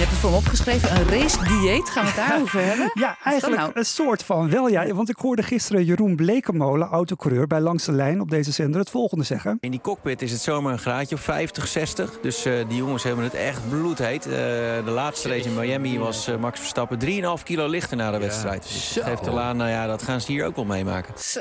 Je hebt het voor me opgeschreven, een race-dieet. Gaan we het daarover hebben? Ja, eigenlijk nou? een soort van wel. Ja, want ik hoorde gisteren Jeroen Blekemolen, autocoureur bij Langs de Lijn op deze zender, het volgende zeggen. In die cockpit is het zomaar een graadje of 50, 60. Dus eh, die jongens hebben het echt bloedheet. Uh, de laatste race in Miami was uh, Max Verstappen 3,5 kilo lichter na de wedstrijd. Dus dat geeft al aan, nou ja, dat gaan ze hier ook wel meemaken. Zo,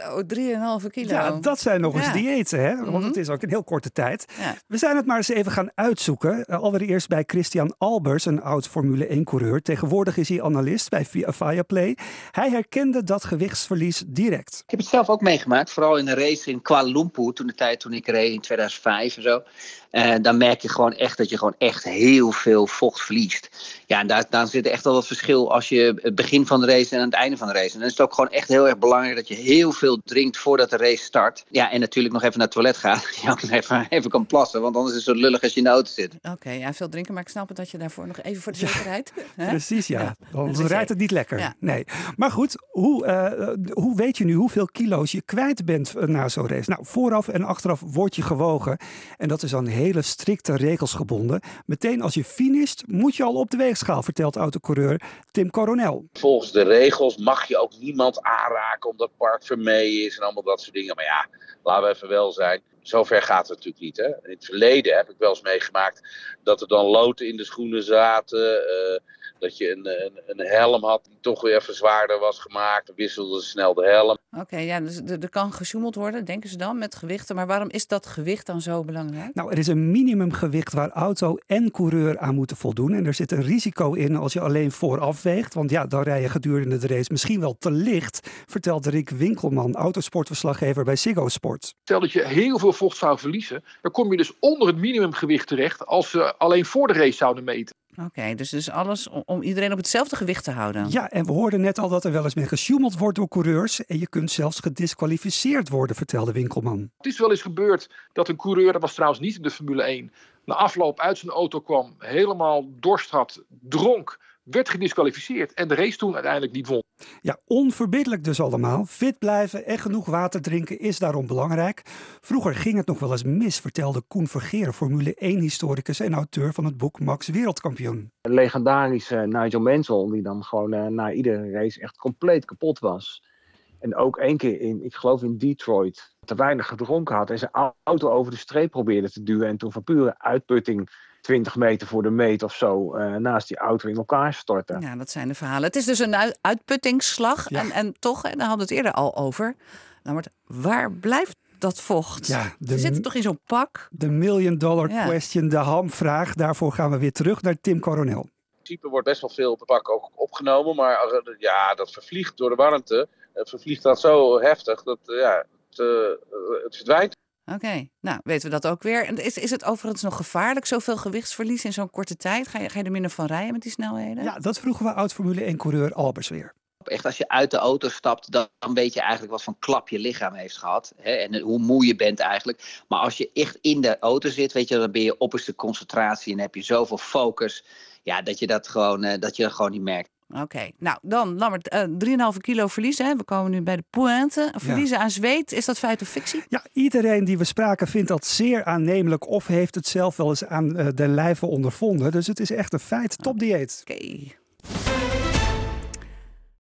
3,5 kilo. Ja, dat zijn nog eens diëten, hè? Want Mhm. het is ook een heel korte tijd. Ja. We zijn het maar eens even gaan uitzoeken. Allereerst bij Christian Albers, een oud Formule 1-coureur. Tegenwoordig is hij analist bij Viaplay. Hij herkende dat gewichtsverlies direct. Ik heb het zelf ook meegemaakt, vooral in een race in Kuala Lumpur, toen de tijd toen ik reed in 2005 en zo. Eh, dan merk je gewoon echt dat je gewoon echt heel veel vocht verliest. Ja, en daar, daar zit echt wel wat verschil als je het begin van de race en aan het einde van de race. En dan is het ook gewoon echt heel erg belangrijk dat je heel veel drinkt voordat de race start. Ja, en natuurlijk nog even naar het toilet gaat. Dat je ook nog even, even kan plassen, want anders is het zo lullig als je in de auto zit. Oké, ja, veel drinken, maar ik snap het dat je daarvoor nog even voor de zekerheid... Precies, ja. Anders dat is rijdt het niet lekker. Ja. Nee. Maar goed, hoe, eh, hoe weet je nu hoeveel kilo's je kwijt bent eh, na zo'n race? Nou, vooraf en achteraf word je gewogen. En dat is aan hele strikte regels gebonden. Meteen als je finisht, moet je al op de weegschaal, vertelt autocoureur Tim Coronel. volgens de regels mag je ook niemand aanraken omdat parfum mee is en allemaal dat soort dingen. Maar ja, laten we even wel zijn. Zover gaat het natuurlijk niet. Hè? In het verleden heb ik wel eens meegemaakt dat er dan loten in de schoenen zaten. eh, dat je een, een, een helm had die toch weer even zwaarder was gemaakt. Wisselden ze snel de helm. Oké, ja, dus er er kan gesjoemeld worden, denken ze dan, met gewichten. Maar waarom is dat gewicht dan zo belangrijk? Nou, er is een minimumgewicht waar auto en coureur aan moeten voldoen. En er zit een risico in als je alleen vooraf weegt. Want ja, dan rij je gedurende de race misschien wel te licht, vertelt Rick Winkelman, autosportverslaggever bij Ziggo Sport. Stel dat je heel veel vocht zou verliezen, dan kom je dus onder het minimumgewicht terecht als ze alleen voor de race zouden meten. Oké, dus dus alles om, om iedereen op hetzelfde gewicht te houden. Ja, en we hoorden net al dat er wel eens mee gesjoemeld wordt door coureurs. En je kunt zelfs gedisqualificeerd worden, vertelde Winkelman. Het is wel eens gebeurd dat een coureur, dat was trouwens niet in de Formule 1, na afloop uit zijn auto kwam, helemaal dorst had, dronk, werd gedisqualificeerd en de race toen uiteindelijk niet won. Ja, onverbiddelijk dus allemaal. Fit blijven en genoeg water drinken is daarom belangrijk. Vroeger ging het nog wel eens mis, vertelde Koen Vergeer, Formule 1-historicus en auteur van het boek Max Wereldkampioen. Legendarische Nigel Mansell, die dan gewoon eh, na iedere race echt compleet kapot was. En ook één keer in, ik geloof in Detroit, te weinig gedronken had en zijn auto over de streep probeerde te duwen. En toen van pure uitputting 20 meter voor de meet of zo eh, naast die auto in elkaar stortte. Ja, dat zijn de verhalen. Het is dus een ui- uitputtingsslag. Ja. En, en toch, hè, daar hadden we het eerder al over. Nou, maar waar blijft dat vocht? Ja, de Ze zitten toch in zo'n pak? De million dollar Ja. question, de hamvraag. Daarvoor gaan we weer terug naar Tim Coronel. In principe wordt best wel veel op de pak ook opgenomen. Maar het- ja, dat vervliegt door de warmte. Het vervliegt dat zo heftig dat eh, ja, het, eh, het verdwijnt. Oké, nou weten we dat ook weer. En is, is het overigens nog gevaarlijk, zoveel gewichtsverlies in zo'n korte tijd? Ga je, ga je er minder van rijden met die snelheden? Ja, dat vroegen we oud-Formule 1-coureur Albers weer. Echt, als je uit de auto stapt, dan, weet je eigenlijk wat voor klap je lichaam heeft gehad. Hè, en hoe moe je bent eigenlijk. Maar als je echt in de auto zit, weet je, dan ben je opperste concentratie en heb je zoveel focus. Ja, dat je dat gewoon, eh, dat je dat gewoon niet merkt. Oké, nou dan, Lammert, eh 3,5 kilo verliezen. Hè? We komen nu bij de pointe. Verliezen aan zweet, is dat feit of fictie? Ja, iedereen die we spraken vindt dat zeer aannemelijk of heeft het zelf wel eens aan eh, de lijve ondervonden. Dus het is echt een feit. Top dieet. Oké.